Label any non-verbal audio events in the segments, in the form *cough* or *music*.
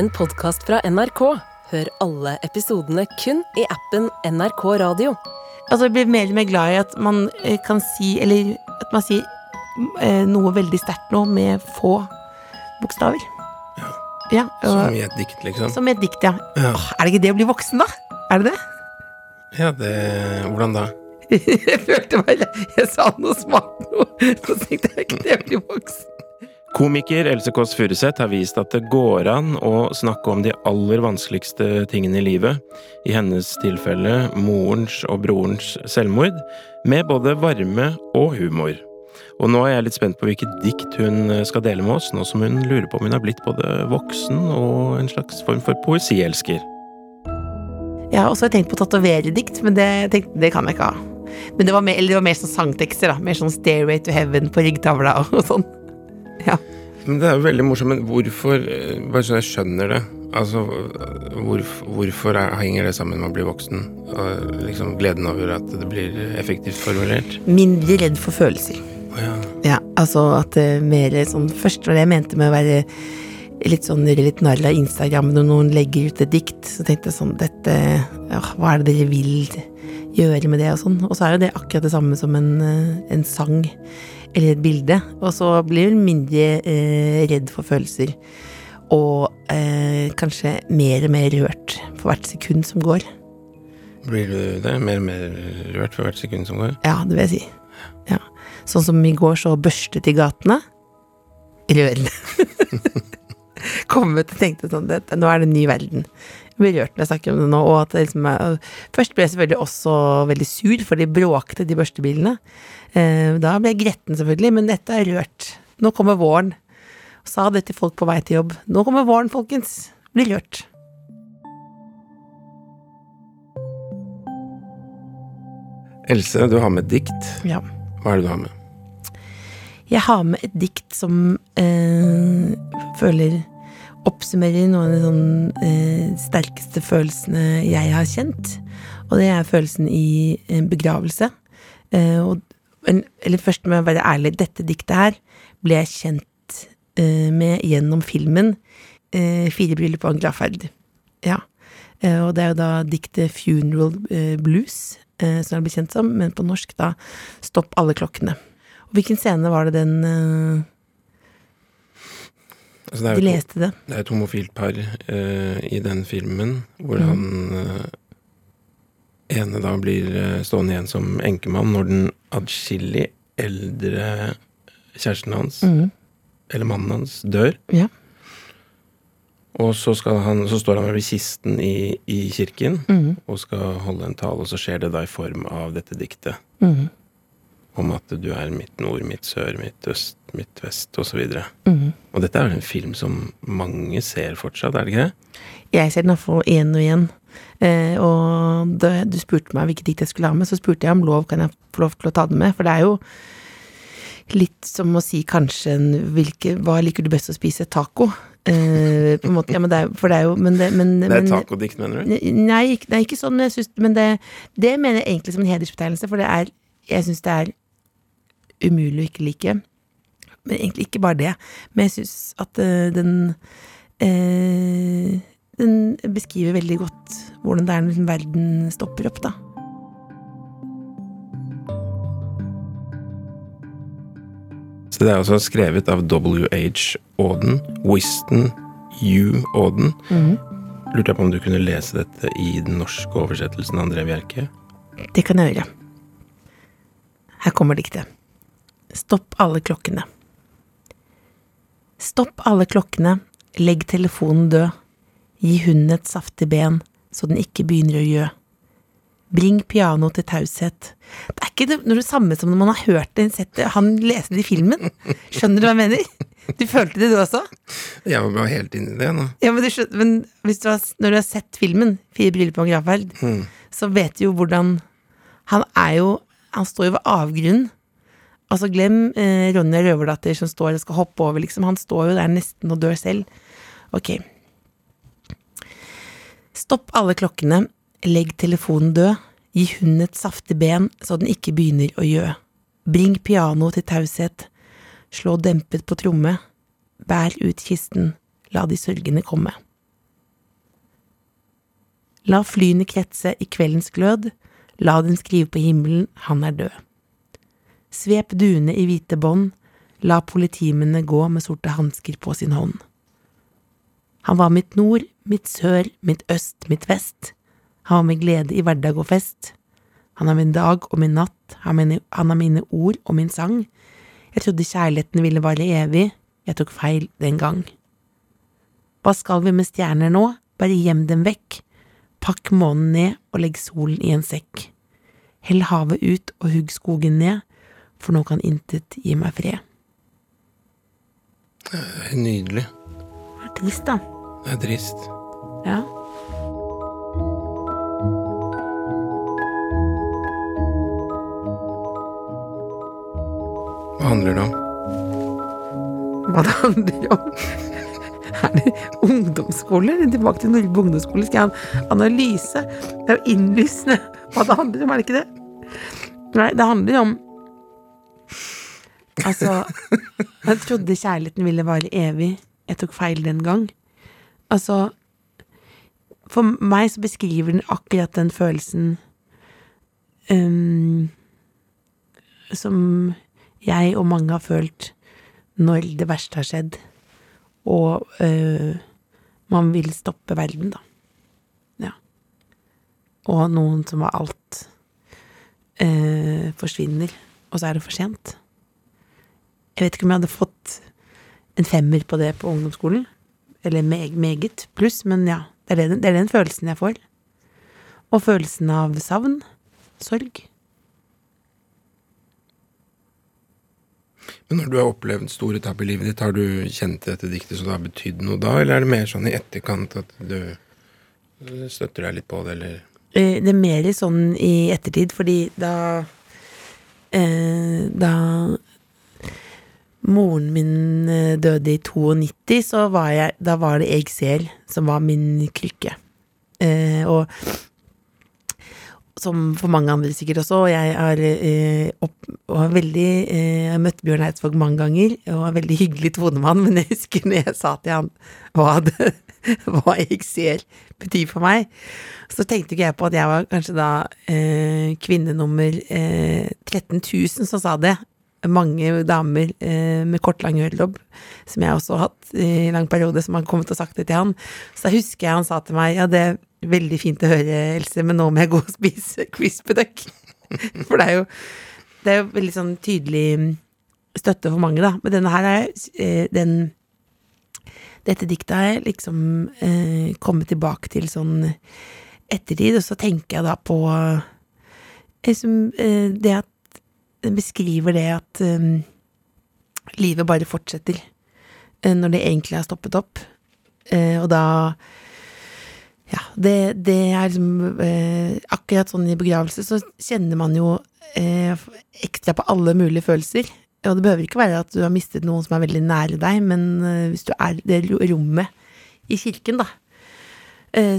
en podkast fra NRK. Hør alle episodene kun i appen NRK Radio. Altså, jeg blir mer og mer glad i at man eh, kan si Eller at man sier eh, noe veldig sterkt nå med få bokstaver. Ja. Ja, og, Som i et dikt, liksom. som i et dikt, ja. Ja. Åh, er det ikke det å bli voksen, da? Er det det? ja, det Hvordan da? *laughs* jeg følte meg Jeg sa noe smart nå, så tenkte jeg ikke det å bli voksen. Komiker Else Kåss Furuseth har vist at det går an å snakke om de aller vanskeligste tingene i livet, i hennes tilfelle morens og brorens selvmord, med både varme og humor. Og nå er jeg litt spent på hvilket dikt hun skal dele med oss, nå som hun lurer på om hun har blitt både voksen og en slags form for poesielsker. Jeg har også tenkt på å tatovere dikt, men det, tenkte, det kan jeg ikke ha. Men det var mer, det var mer sånn sangtekster, da. Mer sånn Stairway to Heaven på ryggtavla og, og sånn. Ja. Men det er jo veldig morsomt, men hvorfor eh, Bare så jeg skjønner det. Altså, hvorfor, hvorfor er, henger det sammen med å bli voksen? Og liksom gleden over at det blir effektivt formulert? Mindre redd for følelser. Oh, ja. Ja, altså at det mer sånn Først var det jeg mente med å være litt sånn litt narr av Instagram når noen legger ut et dikt, så tenkte jeg sånn Dette ja, Hva er det dere vil gjøre med det, og sånn. Og så er jo det akkurat det samme som en, eh, en sang eller et bilde. Og så blir du mindre eh, redd for følelser. Og eh, kanskje mer og mer rørt for hvert sekund som går. Blir du det? Mer og mer rørt for hvert sekund som går? Ja, det vil jeg si. Ja. Sånn som i går så børstet i gatene. Rørende. *laughs* Kommet og tenkte sånn det, Nå er det en ny verden. Jeg blir rørt når jeg snakker om det nå. Og at det liksom er, først ble jeg selvfølgelig også veldig sur, for de bråkte, de børstebilene. Eh, da ble jeg gretten, selvfølgelig, men dette er rørt. Nå kommer våren. Sa det til folk på vei til jobb. Nå kommer våren, folkens. Blir rørt. Else, du har med et dikt. Ja. Hva er det du har med? Jeg har med et dikt som eh, føler oppsummerer noen av de sånn, eh, sterkeste følelsene jeg har kjent. Og det er følelsen i en begravelse. Eh, og, men- eller først med å være ærlig, dette diktet her ble jeg kjent uh, med gjennom filmen uh, 'Fire bryllup og en gladferd'. Ja. Uh, og det er jo da diktet 'Funeral Blues', som jeg ble kjent som, men på norsk da 'Stopp alle klokkene'. Og hvilken scene var det den Altså, det, jo De leste det? det er et homofilt par i den filmen hvor mm. han ene da blir eh, stående igjen som enkemann når den adskillig eldre kjæresten hans, mm. eller mannen hans, dør. Ja. Og så, skal han, så står han ved kisten i, i kirken mm. og skal holde en tale, og så skjer det da i form av dette diktet. Mm. Om at du er mitt nord, mitt sør, mitt øst, mitt vest, osv. Og, mm. og dette er jo en film som mange ser fortsatt, er det ikke det? Jeg ser den iallfall igjen og igjen. Eh, og da du spurte meg hvilket dikt jeg skulle ha med, så spurte jeg om lov kan jeg få lov til å ta det med. For det er jo litt som å si kanskje en hvilke, Hva liker du best å spise? Taco? Eh, på en måte, ja, men det er, for det er jo men det, men, Det er tacodikt, mener du? Nei, ikke- nei, ikke sånn, men, jeg synes, men det, det mener jeg egentlig som en hedersbetegnelse, for det er Jeg syns det er umulig å ikke like. Men egentlig ikke bare det. Men jeg syns at uh, den eh, Den beskriver veldig godt hvordan det er når verden stopper opp, da. Så det er altså skrevet av W.H. Auden. Wiston U. Auden. Lurte jeg på om du kunne lese dette i den norske oversettelsen av André Bjerke? Det kan jeg gjøre. Her kommer diktet. Stopp alle klokkene. Stopp alle klokkene, legg telefonen død. Gi hunden et saftig ben, så den ikke begynner å gjø. Bring piano til taushet. Det er ikke det, det samme som når man har hørt det, sett det, han leser det i filmen. Skjønner du hva jeg mener? Du følte det du også? Jeg var bare helt inne i det nå. Ja, men, du men du har, når du har sett filmen, 'Fire briller på en gravferd', Mm. så vet du jo hvordan Han er jo Han står jo ved avgrunnen. Altså, glem eh, Ronja Røverdatter som står og skal hoppe over, liksom. Han står jo der nesten og dør selv. Ok. Stopp alle klokkene. Legg telefonen død. Gi hunden et saftig ben, så den ikke begynner å gjø. Bring piano til taushet. Slå dempet på tromme. Bær ut kisten. La de sørgende komme. La flyene kretse i kveldens glød, la den skrive på himmelen, han er død. Svep duene i hvite bånd, la politimennene gå med sorte hansker på sin hånd. Han var mitt nord, mitt sør, mitt øst, mitt vest. Han var med glede i hverdag og fest. Han er min dag og min natt, han er mine ord og min sang. Jeg trodde kjærligheten ville vare evig, jeg tok feil den gang. Hva skal vi med stjerner nå, bare gjem dem vekk, pakk månen ned og legg solen i en sekk. Hell havet ut og hugg skogen ned, for nå kan intet gi meg fred. Nydelig. Det er trist, da. Det er trist. Ja. Hva handler det om? Hva det handler om? Er det ungdomsskole? Tilbake til Norge ungdomsskole? Skal jeg ha en analyse? Det er jo innlysende hva det handler om, er det ikke det? Nei, det handler om Altså, jeg trodde kjærligheten ville vare evig. Jeg tok feil den gang. Altså For meg så beskriver den akkurat den følelsen um, som jeg og mange har følt når det verste har skjedd, og uh, man vil stoppe verden, da. Ja. Og noen som har alt, uh, forsvinner, og så er det for sent. Jeg vet ikke om jeg hadde fått en femmer på det på ungdomsskolen, eller meg, meget pluss, men ja, det er, den, det er den følelsen jeg får. Og følelsen av savn, sorg. Men når du har opplevd store tap i livet ditt, har du kjent dette diktet så det har betydd noe da, eller er det mer sånn i etterkant at du støtter deg litt på det, eller? Eh, Det er mer sånn i ettertid, fordi da eh, Da moren min eh, døde i 92, så var jeg Da var det jeg sel som var min krykke. Eh, og som for mange andre sikkert også. Og jeg har, eh, opp, og veldig eh, Jeg møtte møtt Bjørn Eidsvåg mange ganger, og er veldig hyggelig tonemann, *laughs* men jeg husker når jeg sa til han hva, det, *laughs* hva ser betyr for meg, så tenkte ikke jeg på at jeg var kanskje da eh, kvinne nummer eh, 13 000 som sa det. Mange damer eh, med kort, lang ørelobb, som jeg også har hatt i lang periode, som har kommet og sagt det til han. Så da husker jeg han sa til meg ja, det er veldig fint å høre, Else, men nå må jeg gå og spise crispy *laughs* duck. For det er jo det er jo veldig sånn tydelig støtte for mange, da. Men denne her er eh, den Dette diktet har jeg liksom eh, kommet tilbake til sånn ettertid, og så tenker jeg da på liksom, det at beskriver det at um, livet bare fortsetter eh, når det egentlig har stoppet opp. Uh, og da ja, det, det er liksom uh, Akkurat sånn i begravelse så kjenner man jo uh, ekstra på alle mulige følelser. Og det behøver ikke være at du har mistet noen som er veldig nære deg, men hvis du er det rommet i kirken, da,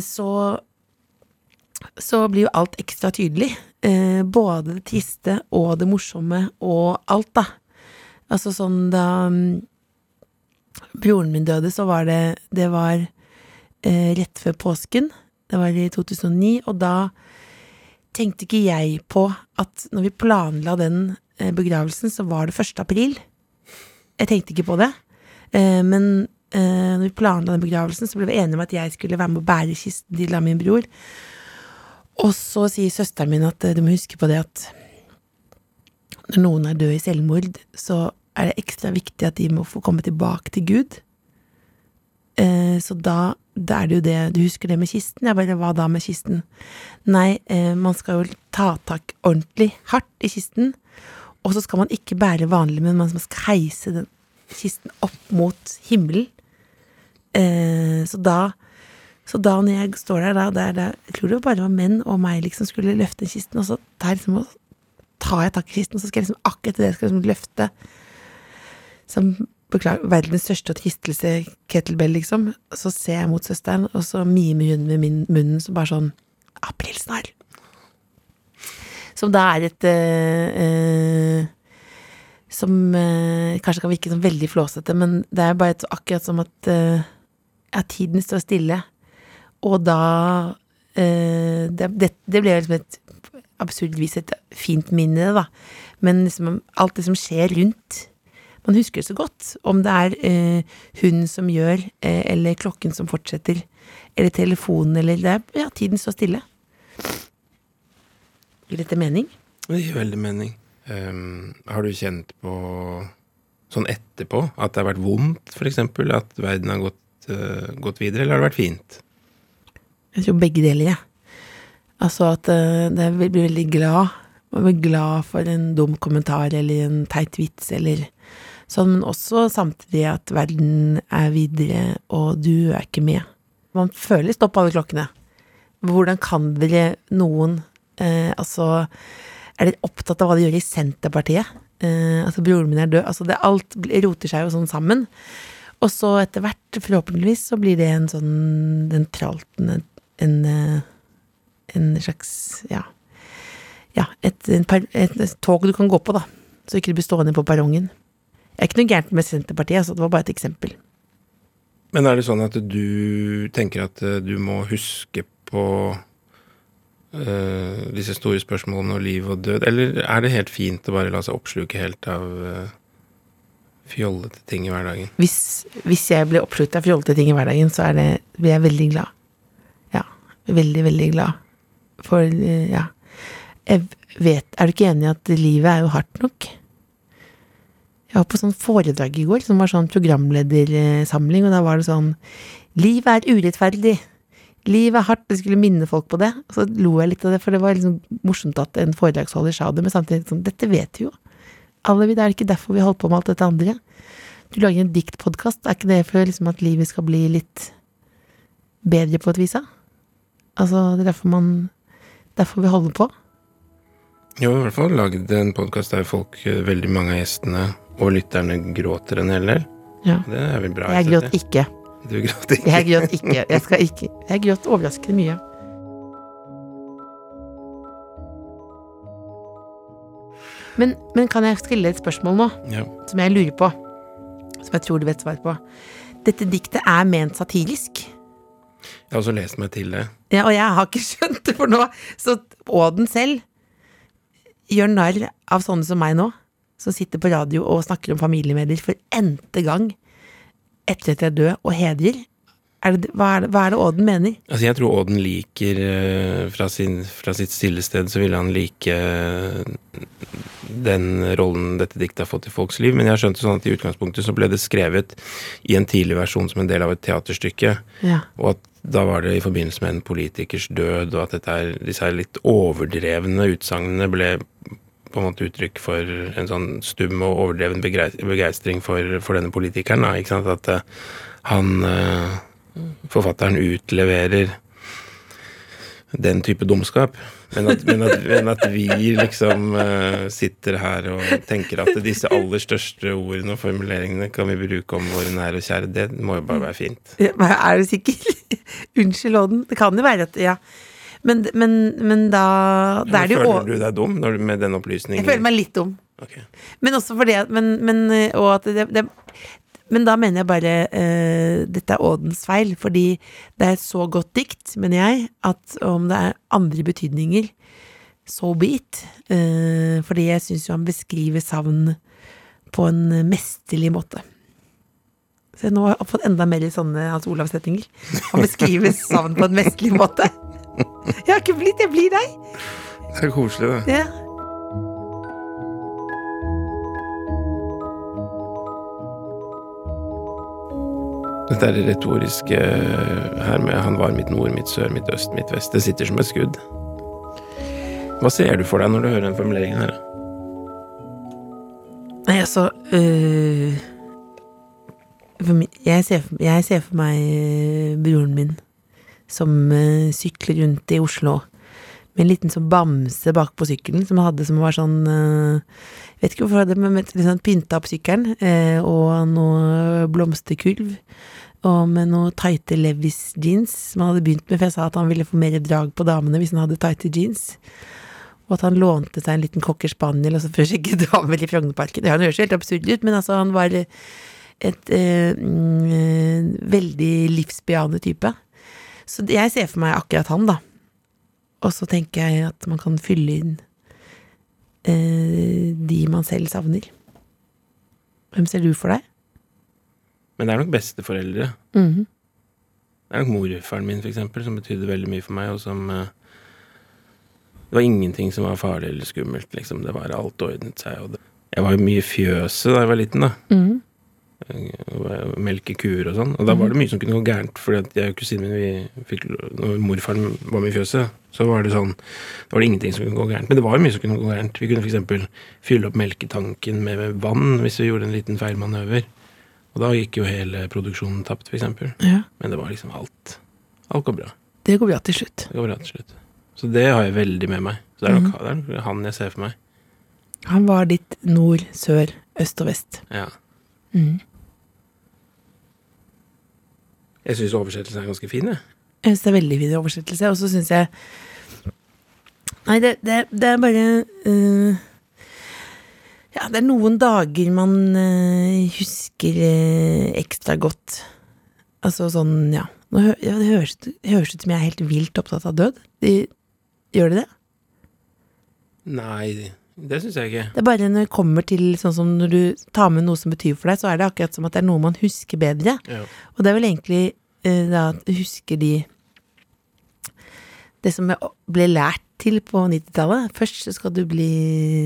så så blir jo alt ekstra tydelig. Eh, både det triste og det morsomme og alt, da. Altså sånn da um, broren min døde, så var det Det var eh, rett før påsken. Det var i 2009, og da tenkte ikke jeg på at når vi planla den eh, begravelsen, så var det 1. april. Jeg tenkte ikke på det. Eh, men eh, når vi planla den begravelsen, så ble vi enige om at jeg skulle være med å bære kisten til min bror. Og så sier søsteren min at eh, du må huske på det at når noen er død i selvmord, så er det ekstra viktig at de må få komme tilbake til Gud. Eh, så da, da er det jo det Du husker det med kisten? Jeg bare, hva da med kisten? Nei, eh, man skal jo ta tak ordentlig hardt i kisten, og så skal man ikke bære vanlig, men man skal heise den kisten opp mot himmelen. Eh, så da så da når jeg står der, da, der, der Jeg tror det bare var menn og meg liksom skulle løfte kisten, og så tar liksom, tar jeg tak i kisten, og så skal jeg liksom akkurat det jeg skal liksom løfte Som beklager, verdens største tristelse, kettlebell, liksom. Så ser jeg mot søsteren, og så mimer hun med min, munnen så bare sånn Aprilsnarr. Som da er et øh, øh, Som øh, kanskje kan virke som veldig flåsete, men det er bare et, akkurat som at at tiden står stille. Og da eh, det, det, det ble liksom et absurdvis et fint minne, da. Men liksom alt det som skjer rundt Man husker det så godt. Om det er eh, hun som gjør, eh, eller klokken som fortsetter, eller telefonen, eller det er Ja, tiden står stille. Gir dette mening? Det gir veldig mening. Um, har du kjent på sånn etterpå at det har vært vondt, f.eks.? At verden har gått, uh, gått videre, eller har det vært fint? Jeg tror begge deler, jeg. Altså at eh, det er, blir veldig glad. Man blir glad for en dum kommentar eller en teit vits eller sånn, men også samtidig at verden er videre, og du er ikke med. Man føler stopp alle klokkene. Hvordan kan dere noen eh, Altså, er dere opptatt av hva de gjør i Senterpartiet? Eh, altså, broren min er død. Altså, det alt roter seg jo sånn sammen. Og så etter hvert, forhåpentligvis, så blir det en sånn Den tralten, en, en, eh, slags Ja. Ja, et, en per, et, tog du kan gå på, da. Så ikke du blir stående på perrongen. Det er ikke noe gærent med Senterpartiet, altså det var bare et eksempel. Men er det sånn at du tenker at eh, du må huske på eh, disse store spørsmålene om liv og død, eller er det helt fint å bare la seg oppsluke helt av uh, fjollete ting i hverdagen? Hvis, hvis jeg blir oppslukt av fjollete ting i hverdagen, så det, blir jeg veldig glad. Veldig, veldig glad. For, eh, ja. Jeg vet Er du ikke enig i at livet er jo hardt nok? Jeg var på sånn foredrag i går, som var sånn programledersamling, og da var det sånn Livet er urettferdig. Livet er hardt. Jeg skulle minne folk på det. Og så lo jeg litt av det, for det var liksom morsomt at en foredragsholder sa det, men samtidig sånn Dette vet vi jo. Alle vi, Det er ikke derfor vi holder på med alt dette andre. Du lager en diktpodkast, er ikke det for liksom at livet skal bli litt bedre på et vis? da? Altså, det er derfor man Derfor vi holder på. Jo, i hvert fall lagd en podkast der folk, eh, veldig mange av gjestene og lytterne gråter en hel del. Ja. Det er vel bra. Jeg gråt ikke. Du gråt ikke? Jeg gråt ikke. Jeg skal ikke. Jeg gråt overraskende mye. Men, men kan jeg stille et spørsmål nå, Ja. som jeg lurer på? Som jeg tror du vet svar på. Dette diktet er ment satirisk. Jeg har også lest meg til det. Ja, og jeg har ikke *laughs* skjønt det for nå. Så Åden selv gjør narr av sånne som meg nå, som sitter på radio og snakker om familiemedier for n-te gang etter at jeg er død, og hedrer. Er det, hva, er det, hva er det Åden mener? Altså, jeg tror Åden liker eh, fra, sin, fra sitt stille sted, så ville han like eh, den rollen dette diktet har fått i folks liv. Men jeg har skjønt det sånn at i utgangspunktet så ble det skrevet i en tidlig versjon som en del av et teaterstykke. Ja. Og at da var det i forbindelse med en politikers død, og at dette er, disse her litt overdrevne utsagnene ble på en måte uttrykk for en sånn stum og overdreven begeistring for, for denne politikeren. Da, ikke sant? At eh, han, eh, forfatteren, utleverer den type dumskap. Men at, men at, men at vi liksom uh, sitter her og tenker at disse aller største ordene og formuleringene kan vi bruke om våre nære og kjære, det må jo bare være fint. Ja, Er du sikker? *laughs* Unnskyld, Odden. Det kan jo være at Ja. Men, men, men da, da er det jo Føler du deg dum du, med den opplysningen? Jeg føler meg litt dum. Ok. Men også fordi at Men, men, eh, og at det, det men da mener jeg bare eh, dette er Ådens feil, fordi det er et så godt dikt, mener jeg, at om det er andre betydninger, so be it. Eh, fordi jeg syns jo han beskriver savn på en mesterlig måte. Se, nå har jeg fått enda mer sånne Hans Olav-setninger. Han beskriver savn på en mesterlig måte. *laughs* Jeg har ikke blitt, jeg blir deg. Det er koselig, det. Ja. Dette er det retoriske her med 'han var mitt nord, mitt sør, mitt øst, mitt vest'. Det sitter som et skudd. Hva ser du for deg når du hører den formuleringen her? Nei, altså øh, jeg, ser jeg ser for meg øh, broren min som øh, sykler rundt i Oslo med en liten sånn bamse bak på sykkelen som han hadde som var sånn øh, Vet ikke hvorfor han hadde men liksom sånn pynta opp sykkelen, øh, og noe blomsterkurv. Og med noe tighte Levis jeans som han hadde begynt med, for jeg sa at han ville få mer drag på damene hvis han hadde tighte jeans. Og at han lånte seg en liten cocker spaniel og så for å sjekke *laughs* damer i Frognerparken. Ja, han høres helt absurd ut, men altså, han var et eh, mm, veldig livsbejaende type. Så jeg ser for meg akkurat han, da. Og så tenker jeg at man kan fylle inn eh, de man selv savner. Hvem ser du for deg? Men det er nok besteforeldre. Mhm. Det er nok morfaren min, eksempel, som betydde veldig mye for meg, og som eh, Det var ingenting som var farlig eller skummelt, liksom. Det var alt ordnet seg, og det Jeg var jo mye i fjøset da jeg var liten, da. Mm. Eh, Melke kuer og sånn. Og da var det mye som kunne gå gærent, fordi at jeg og kusinen min, vi fikk Når morfaren var med i fjøset, så var det sånn Da var det ingenting som kunne gå gærent. Men det var jo mye som kunne gå gærent. Vi kunne f.eks. fylle opp melketanken med vann hvis vi gjorde en liten feilmanøver. Og da gikk jo hele produksjonen tapt, f.eks. Ja. Men det var liksom alt. Alt går bra. Det går bra til slutt. Det går bra til slutt. Så det har jeg veldig med meg. Så det er nok, det er han jeg ser for meg. Han var ditt nord, sør, øst og vest. Ja. Mm. Jeg syns oversettelsen er ganske fin, jeg. Jeg syns det er veldig fin oversettelse, og så syns jeg Nei, det, det, det er bare øh, Ja, det er noen dager man øh, husker øh, ekstra godt. Altså sånn, ja. Nå hø ja det høres, det høres ut som jeg er helt vilt opptatt av død. De, gjør det det? Nei, det syns jeg ikke. Det er bare når det kommer til sånn som når du tar med noe som betyr for deg, så er det akkurat som at det er noe man husker bedre. Ja. Og det er vel egentlig eh, da at du husker de Det som jeg ble lært til på 90-tallet. Først så skal du bli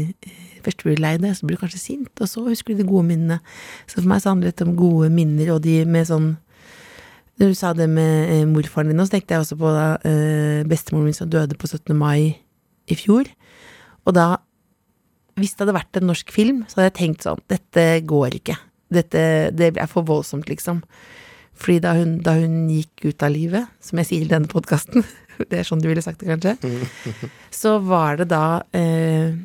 eh, Først blir du lei deg, så blir du kanskje sint, og så husker du de gode minnene. Så for meg så handler det om gode minner, og de med sånn Når du sa det med eh, morfaren din så tenkte jeg også på da eh, bestemoren min som døde på 17. mai i fjor. Og da hvis det hadde vært en norsk film, så hadde jeg tenkt sånn Dette går ikke. Dette det er for voldsomt, liksom. Fordi da hun, da hun gikk ut av livet, som jeg sier i denne podkasten *laughs* *laughs* Det er sånn du ville sagt det, kanskje? Så var det da eh,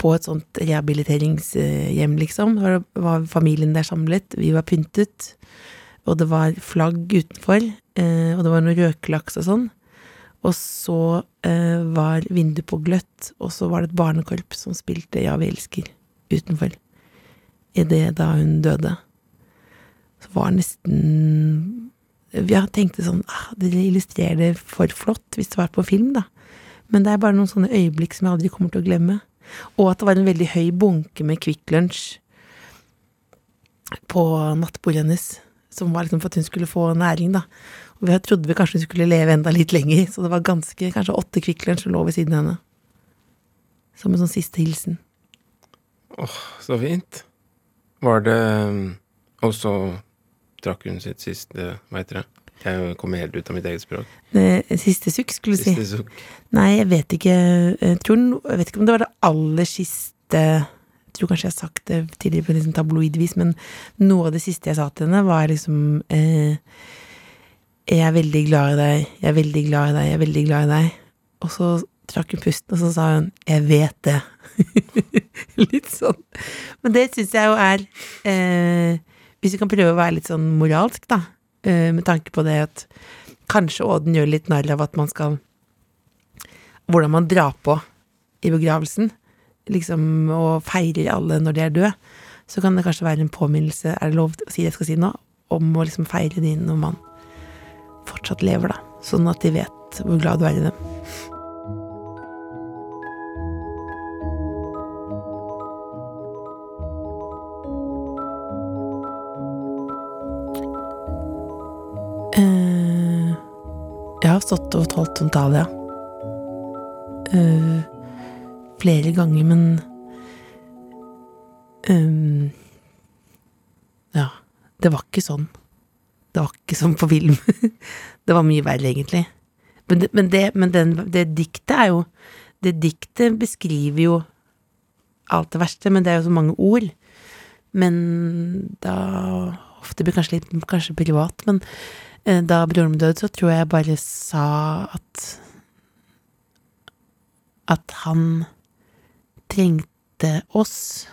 på et sånt rehabiliteringshjem, liksom. Var, var familien der samlet. Vi var pyntet. Og det var flagg utenfor. Eh, og det var noe røkelaks og sånn. Og så eh, var vinduet på gløtt, og så var det et barnekorps som spilte Ja, vi elsker utenfor. I det da hun døde. Så var nesten Jeg tenkte sånn ah, Det illustrerer det for flott hvis det var på film, da. Men det er bare noen sånne øyeblikk som jeg aldri kommer til å glemme. Og at det var en veldig høy bunke med Kvikk Lunsj på nattbordet hennes. Som var liksom for at hun skulle få næring, da. Og vi trodde vi kanskje hun skulle leve enda litt lenger, så det var ganske, kanskje åtte Kvikk Lunsj som lå ved siden av henne. Som en sånn siste hilsen. Åh, Så fint. Var det Og trakk hun sitt siste Hva heter det? Jeg kommer helt ut av mitt eget språk. Siste sukk, skulle du si. Sukk. Nei, jeg vet ikke. Jeg, tror, jeg vet ikke om det var det aller siste Jeg tror kanskje jeg har sagt det tidligere på liksom tabloidvis, men noe av det siste jeg sa til henne, var liksom eh, Jeg er veldig glad i deg, jeg er veldig glad i deg, jeg er veldig glad i deg. Og så trakk hun pusten, og så sa hun 'jeg vet det'. *laughs* litt sånn. Men det syns jeg jo er eh, Hvis vi kan prøve å være litt sånn moralsk, da, eh, med tanke på det at kanskje Åden gjør litt narr av at man skal Hvordan man drar på i begravelsen, liksom, og feirer alle når de er døde, så kan det kanskje være en påminnelse, er det lov å si det jeg skal si nå, om å liksom feire de når man fortsatt lever, da. Sånn at de vet hvor glad du er i dem. Har stått og holdt sånn tale, ja. Eh, flere ganger, men ehm, Ja, det var ikke sånn. Det var ikke som på film. *laughs* det var mye verre, egentlig. Men, det, men, det, men den, det diktet er jo Det diktet beskriver jo alt det verste, men det er jo så mange ord. Men da Ofte blir kanskje litt kanskje privat, men da broren min døde, så tror jeg jeg bare sa at At han trengte oss,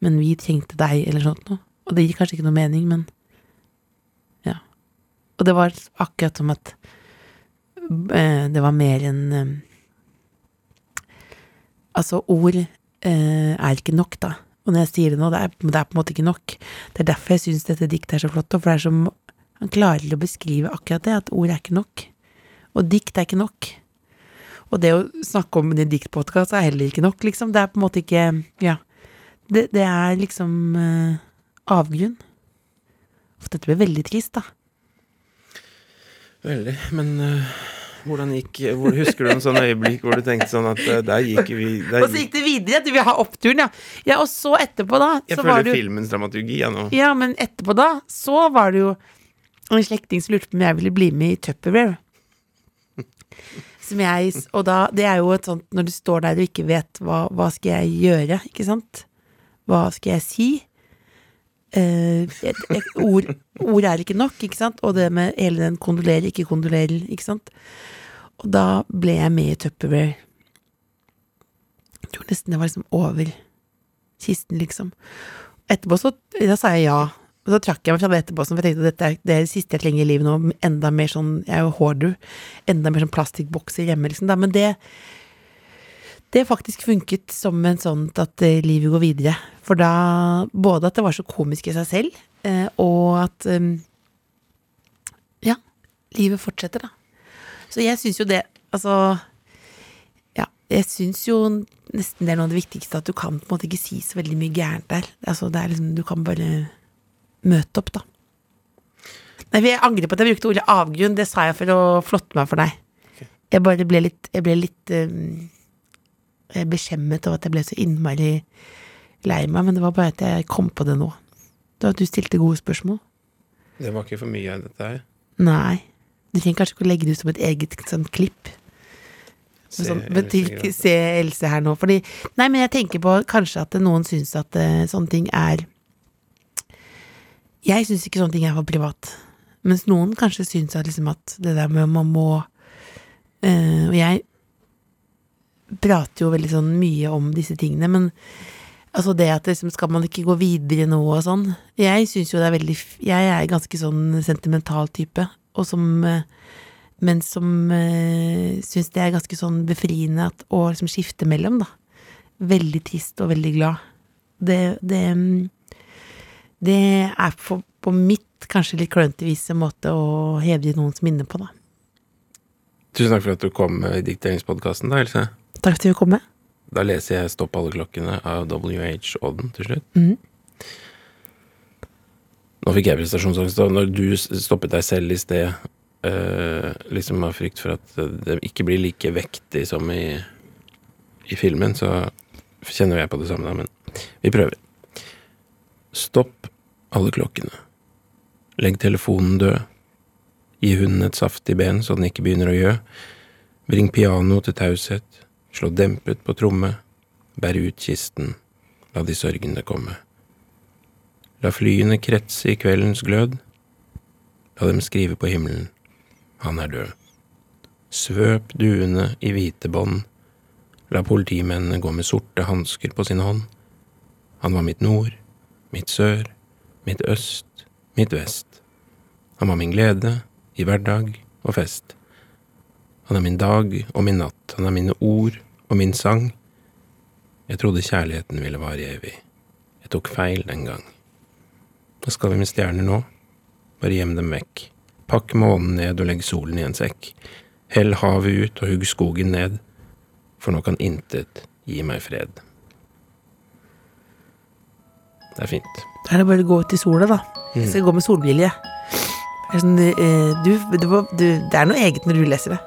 men vi trengte deg, eller sånt noe. Og det gir kanskje ikke noe mening, men ja. Og det var akkurat som at eh, det var mer enn eh, Altså, ord eh, er ikke nok, da. Og når jeg sier det nå, det er, det er på en måte ikke nok. Det er derfor jeg syns dette diktet er så flott, og for det er som Han klarer å beskrive akkurat det, at ord er ikke nok. Og dikt er ikke nok. Og det å snakke om det i diktpodkast er heller ikke nok, liksom. Det er på en måte ikke Ja. Det, det er liksom uh, avgrunn. For dette ble veldig trist, da. Veldig. Men eh, hvordan gikk hvor, Husker du en sånn øyeblikk hvor du tenkte sånn at eh, der gikk vi der, Og så gikk det videre. Du vil ha oppturen, ja. Ja, og så etterpå, da, Jeg så var føler jo filmens dramaturgi, jeg nå. Ja, men etterpå da, så var det jo en slektning som lurte på om jeg ville bli med i Tupperware. *laughs* Som jeg, og da, det er jo et sånt når du står der og ikke vet hva, hva skal jeg gjøre, ikke sant? Hva skal jeg si? Eh, ord, ord er ikke nok, ikke sant? Og det med hele den kondolerer, ikke kondolerer, ikke sant? Og da ble jeg med i Tupperware. Jeg tror nesten det var liksom over kisten, liksom. Etterpå så da sa jeg ja. Og så trakk jeg meg fra det etterpå, for jeg tenkte at dette det er det siste jeg trenger i livet nå. Enda mer sånn Jeg er jo hoarder. Enda mer sånn plastikkbokser hjemme, liksom. Da. Men det det faktisk funket som en sånn at eh, livet går videre. For da Både at det var så komisk i seg selv, eh, og at eh, Ja, livet fortsetter, da. Så jeg syns jo det Altså Ja, jeg syns jo nesten det er noe av det viktigste, at du kan på en måte ikke si så veldig mye gærent der. Altså, det er liksom Du kan bare møte opp, da. Nei, jeg angrer på at jeg brukte ordet avgrunn. Det sa jeg for å flotte meg for deg. Jeg bare ble litt Jeg ble litt um, beskjemmet over at jeg ble så innmari lei meg, men det var bare at jeg kom på det nå. Det var at du stilte gode spørsmål. Det var ikke for mye av dette her. Nei. Du trenger kanskje ikke å legge det ut som et eget sånn klipp. Se, sånn, men se Else her nå. Fordi Nei, men jeg tenker på kanskje at noen syns at uh, sånne ting er Jeg syns ikke sånne ting er for privat. Mens noen kanskje syns at, liksom at det der med man må uh, Og jeg prater jo veldig sånn mye om disse tingene, men altså det at liksom, skal man ikke gå videre nå og sånn Jeg syns jo det er veldig Jeg er ganske sånn sentimental type, og som eh, men som uh, syns det er ganske sånn befriende at, å liksom skifte mellom, da. Veldig trist og veldig glad. Det, det, mm, det er på, på mitt kanskje litt klønete vis en måte å hedre noens minne på, da. Tusen takk for at du kom i dikteringspodkasten, da, Else. Takk for at du kom med. Da leser jeg 'Stopp alle klokkene' av WH Odden til slutt. Mm. Nå fikk jeg prestasjonsangst, når du stoppet deg selv i sted, eh, liksom av frykt for at det ikke blir like vektig som i, i filmen, så kjenner jeg på det samme, da, men vi prøver. Stopp alle klokkene. Legg telefonen død. Gi hunden et saftig ben så den ikke begynner å gjø. Bring piano til taushet. Slå dempet på tromme. Bær ut kisten. La de sørgende komme. La flyene kretse i kveldens glød. La dem skrive på himmelen. Han er død. Svøp duene i hvite bånd. La politimennene gå med sorte hansker på sin hånd. Han var mitt nord, mitt sør, mitt øst, mitt vest. Han var min glede i hverdag og fest. Han er min dag og min natt, han er mine ord og min sang. Jeg trodde kjærligheten ville vare evig. Jeg tok feil den gang. Hva skal vi med stjerner nå? Bare gjem dem vekk. Pakk månen ned og legg solen i en sekk. Hell havet ut og hugg skogen ned, for nå kan intet gi meg fred. Det er fint. Da er det bare å gå ut i sola, da. Jeg skal gå med solbriller. Det er, sånn, eh, du, du, du, det er noe eget når du leser det.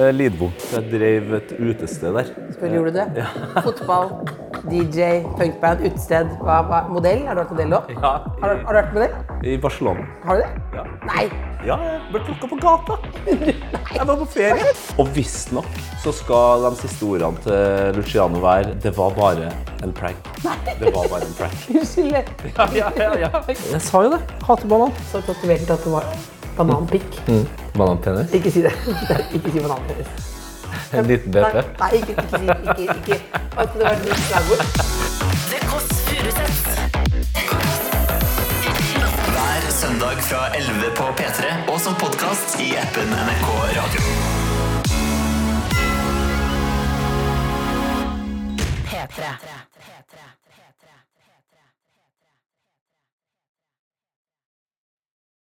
Eh, Lidbo. Jeg drev et utested der. Spør, gjorde du det? *laughs* Fotball? DJ, punkband, utested. Hva, hva, modell? Har du vært modell òg? Ja, Har, du- har du vært modell? i Barcelona. Har du det? Ja. Nei! Ja, jeg ble plukka på gata. Jeg var på ferie. Og visstnok så skal de siste ordene til Luciano være Det var bare en prank. Nei. Det var bare en prank. *laughs* Unnskyld. Ja, ja, ja, ja. *laughs* Jeg sa jo det. Hater ballene. Så tatovert at det var bananpikk. Bananpenis. Ikke si det. *laughs* Ikke si bananpenis. En liten BP. nei, ikke, ikke ikke, ikke. At det var et nytt slagord. The Kåss Furuseths. Hver søndag fra 11 på P3 og som podkast i appen NRK Radio. P3.